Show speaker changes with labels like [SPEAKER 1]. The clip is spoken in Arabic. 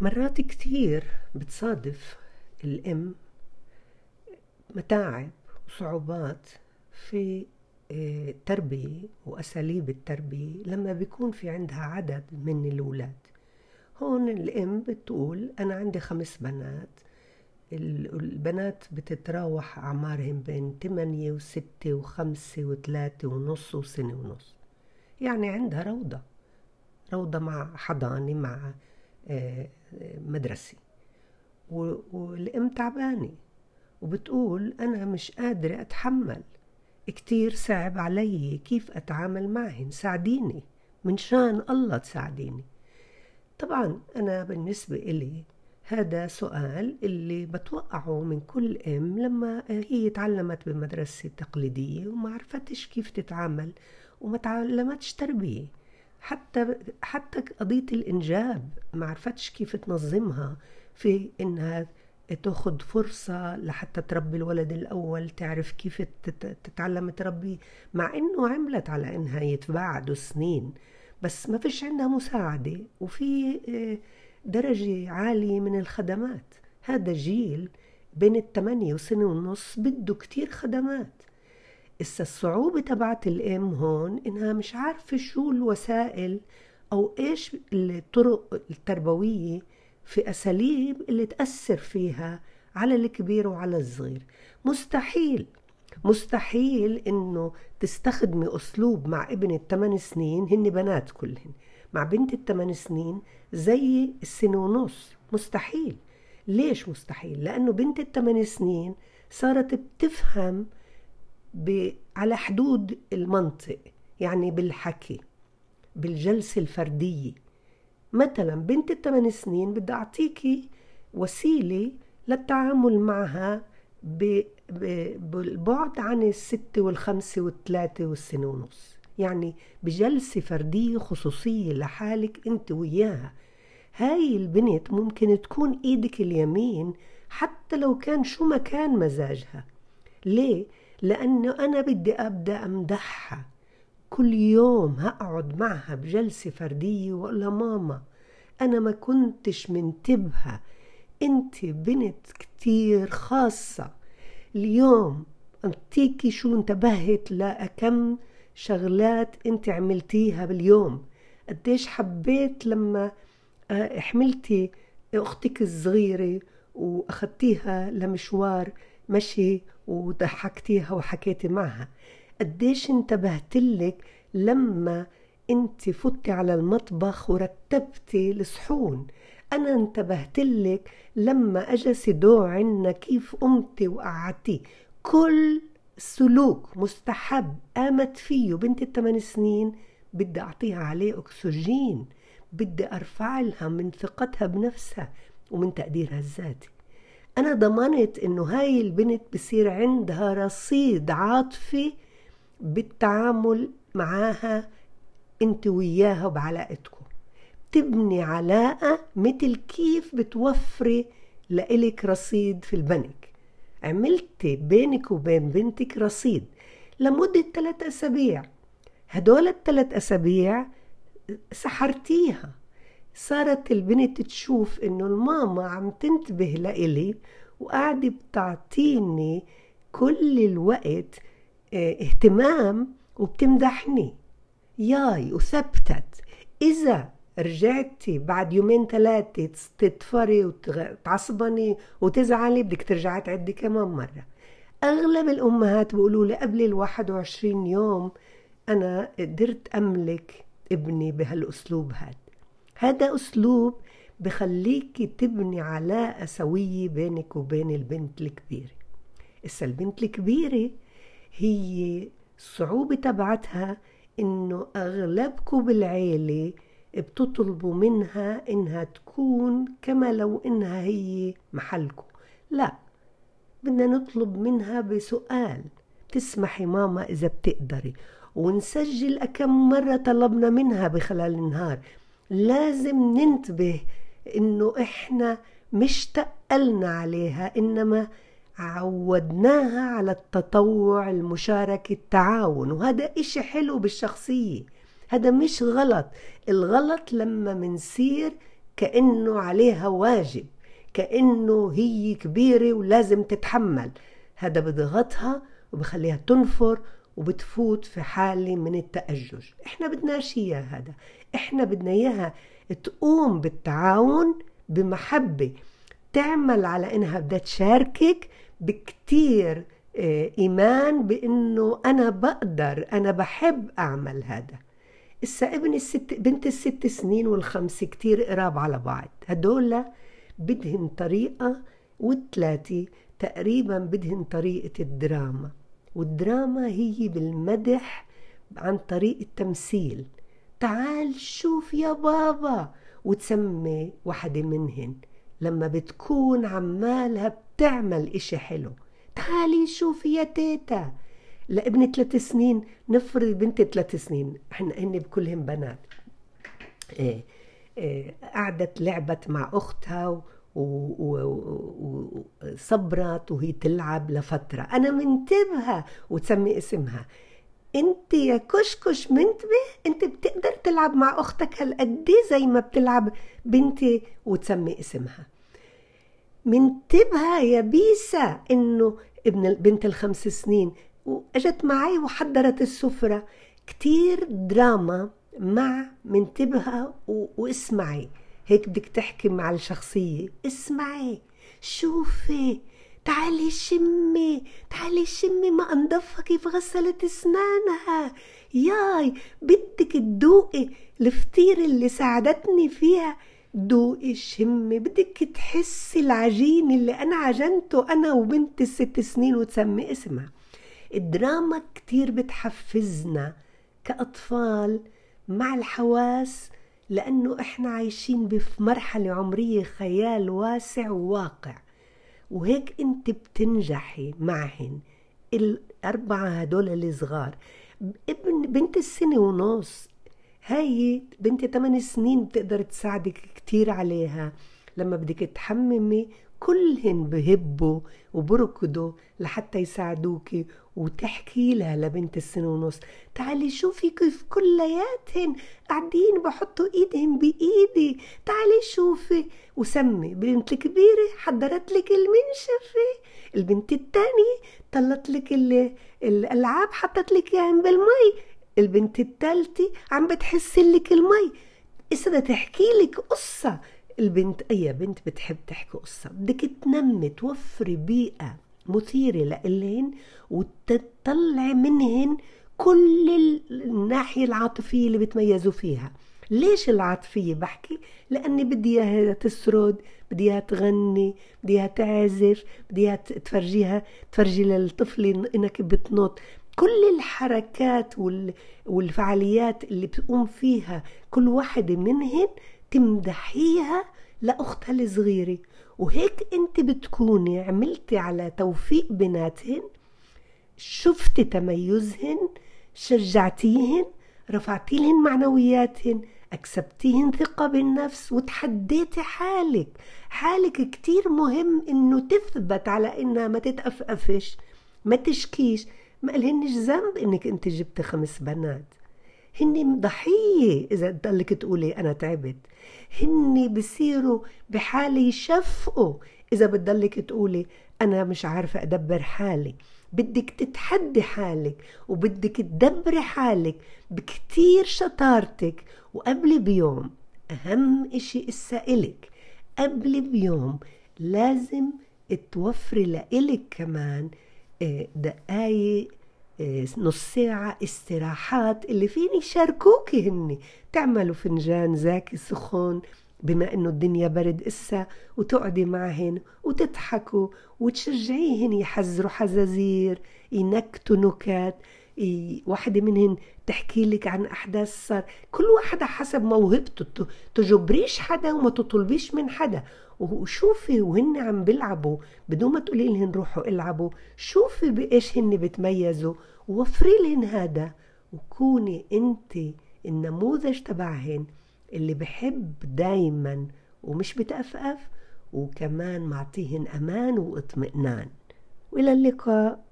[SPEAKER 1] مرات كتير بتصادف الأم متاعب وصعوبات في التربية آه، وأساليب التربية لما بيكون في عندها عدد من الأولاد. هون الأم بتقول أنا عندي خمس بنات البنات بتتراوح أعمارهم بين 8 و6 و5 و3 ونص وسنة ونص. يعني عندها روضة روضة مع حضانة مع مدرسة والأم تعبانة وبتقول أنا مش قادرة أتحمل. كتير صعب علي كيف أتعامل معهن ساعديني من شان الله تساعديني. طبعا أنا بالنسبة إلي هذا سؤال اللي بتوقعه من كل أم لما هي تعلمت بمدرسة تقليدية وما عرفتش كيف تتعامل وما تعلمتش تربية. حتى حتى قضية الإنجاب ما عرفتش كيف تنظمها في إنها تاخد فرصة لحتى تربي الولد الأول تعرف كيف تتعلم تربي مع إنه عملت على إنها يتباعدوا سنين بس ما فيش عندها مساعدة وفي آه، درجة عالية من الخدمات. هذا جيل بين الثمانية وسنة ونص بده كتير خدمات. إسا الصعوبة تبعت الأم هون إنها مش عارفة شو الوسائل أو إيش الطرق التربوية في أساليب اللي تأثر فيها على الكبير وعلى الصغير. مستحيل مستحيل إنه تستخدمي أسلوب مع ابن الثمان سنين هن بنات كلهن مع بنت الثمان سنين زي السنة ونص. مستحيل. ليش مستحيل؟ لأنه بنت الثمان سنين صارت بتفهم على حدود المنطق يعني بالحكي بالجلسة الفردية. مثلا بنت الثمان سنين بدي أعطيكي وسيلة للتعامل معها بالبعد عن الستة والخمسة والثلاثة والسنة ونص. يعني بجلسة فردية خصوصية لحالك أنت وياها. هاي البنت ممكن تكون إيدك اليمين حتى لو كان شو ما كان مزاجها. ليه؟ لأنه أنا بدي أبدأ أمدحها. كل يوم هقعد معها بجلسة فردية وأقول لها ماما أنا ما كنتش منتبهة. أنت بنت كتير خاصة. اليوم أنتيكي شو انتبهت لأكم شغلات أنت عملتيها باليوم؟ قديش حبيت لما آه، حملتي أختك الصغيرة وأخدتيها لمشوار مشي وضحكتيها وحكيتي معها. قديش انتبهتلك لما انت فتي على المطبخ ورتبتي الصحون؟ أنا انتبهتلك لما أجى سدو عنا كيف قمتي وقعدتي. كل سلوك مستحب قامت فيه. بنت الثمان سنين بدي أعطيها عليه أكسجين بدي أرفع لها من ثقتها بنفسها ومن تقديرها الذاتي. أنا ضمنت إنه هاي البنت بصير عندها رصيد عاطفي بالتعامل معاها أنت وياها وبعلاقتكم تبني علاقة مثل كيف بتوفري لإلك رصيد في البنك. عملتي بينك وبين بنتك رصيد لمدة ثلاثة أسابيع. هدول الثلاث أسابيع سحرتيها. صارت البنت تشوف إنه الماما عم تنتبه لإلي وقاعدة بتعطيني كل الوقت آه اهتمام وبتمدحني. ياي وثبتت. إذا رجعتي بعد يومين ثلاثة تتفري وتعصبني وتزعلي بدك ترجعي تعدي كمان مرة. أغلب الأمهات بيقولوا لي قبل الواحد وعشرين يوم أنا قدرت أملك ابني بهالأسلوب هذا هذا أسلوب بخليكي تبني علاقة سوية بينك وبين البنت الكبيرة. إسا البنت الكبيرة هي الصعوبة تبعتها إنه أغلبكم بالعيلة بتطلبوا منها إنها تكون كما لو إنها هي محلكم. لا بدنا نطلب منها بسؤال. تسمحي ماما إذا بتقدري ونسجل أكم مرة طلبنا منها بخلال النهار. لازم ننتبه إنه إحنا مش تقلنا عليها إنما عودناها على التطوع المشاركة التعاون. وهذا إشي حلو بالشخصية. هذا مش غلط. الغلط لما منصير كأنه عليها واجب كأنه هي كبيرة ولازم تتحمل. هذا بضغطها وبخليها تنفر وبتفوت في حالة من التأجج. إحنا بدناش اياه هذا. إحنا بدنا إياها تقوم بالتعاون بمحبة تعمل على إنها بدها تشاركك بكتير آه، إيمان بإنه أنا بقدر أنا بحب أعمل هذا. إسا ابن الست بنت الست سنين والخمس كتير قراب على بعض. هدول بدهن طريقة والثلاثة تقريبا بدهن طريقة الدراما. والدراما هي بالمدح عن طريق التمثيل. تعال شوف يا بابا وتسمي وحدة منهن. لما بتكون عمالها بتعمل إشي حلو. تعالي شوفي يا تيتا. لابن ثلاث سنين نفرض بنت ثلاث سنين. إحنا هن بكلهم بنات. إيه إيه قعدت لعبت مع أختها وصبرت وهي تلعب لفترة. أنا منتبهة وتسمي اسمها. أنت يا كشكش منتبه؟ أنت بتقدر تلعب مع أختك هالقد زي ما بتلعب بنتي وتسمي اسمها. منتبهة يا بيسا إنه ابن بنت الخمس سنين. وأجت معي وحضرت السفرة. كتير دراما مع منتبهة واسمعي. هيك بدك تحكي مع الشخصية. اسمعي شوفي تعالي شمي تعالي شمي ما انضفها كيف غسلت اسنانها. ياي بدك تدوقي الفطير اللي ساعدتني فيها. دوقي شمي بدك تحسي العجين اللي أنا عجنته أنا وبنت الست سنين وتسمي اسمها. الدراما كتير بتحفزنا كأطفال مع الحواس لأنه إحنا عايشين بمرحلة عمرية خيال واسع وواقع. وهيك أنت بتنجحي معهن. الأربعة هدول الصغار. ابن بنت السنة ونص. هاي بنت 8 سنين بتقدر تساعدك كتير عليها. لما بدك تحممي كلهن بهبوا وبركضوا لحتى يساعدوكي وتحكي لها لبنت السنة ونص. تعالي شوفي كيف كلياتهن قاعدين بحطوا ايدهم بإيدي. تعالي شوفي. وسمي بنت الكبيرة حضرت لك المنشفة. البنت الثانية طلت لك الألعاب حطت لك اياهم بالمي. البنت الثالثة عم بتحس لك المي. إذا تحكي لك قصة البنت أي بنت بتحب تحكي قصة بدك تنمي توفري بيئة مثيرة لإلهن وتطلعي منهن كل الناحية العاطفية اللي بتميزوا فيها ليش العاطفية بحكي؟ لأني بدي إياها تسرد بدي إياها تغني بدي إياها تعزف بدي إياها تفرجيها تفرجي للطفل إنك بتنط كل الحركات والفعاليات اللي بتقوم فيها كل واحدة منهن تمدحيها لأختها الصغيرة. وهيك أنت بتكوني عملتي على توفيق بناتهن شفتي تميزهن شجعتيهن رفعتي لهن معنوياتهن أكسبتيهن ثقة بالنفس وتحديتي حالك. حالك كتير مهم إنه تثبت على إنها ما تتأفأفش ما تشكيش. ما قالهنش ذنب إنك أنت جبت خمس بنات. هن ضحية إذا تضلك تقولي أنا تعبت. هن بصيروا بحالة يشفقوا إذا بتضلك تقولي أنا مش عارفة أدبر حالي بدك تتحدي حالك وبدك تدبري حالك بكتير شطارتك. وقبل بيوم أهم إشي إسائلك قبل بيوم لازم توفري لإلك كمان آه، دقايق نص ساعة استراحات اللي فين يشاركوكي هني. تعملوا فنجان زاكي سخون بما إنه الدنيا برد إسا وتقعدي معهن وتضحكوا وتشجعيهن يحزروا حزازير ينكتوا نكات واحدة منهن تحكي لك عن أحداث صار. كل واحدة حسب موهبته تجبريش حدا وما تطلبيش من حدا. وشوفي وهن عم بيلعبوا بدون ما تقولي لهن روحوا العبوا شوفي بايش هن بتميزوا. ووفري لهن هذا وكوني أنت النموذج تبعهن اللي بحب دايما ومش بتأفأف وكمان معطيهن أمان وإطمئنان. وإلى اللقاء.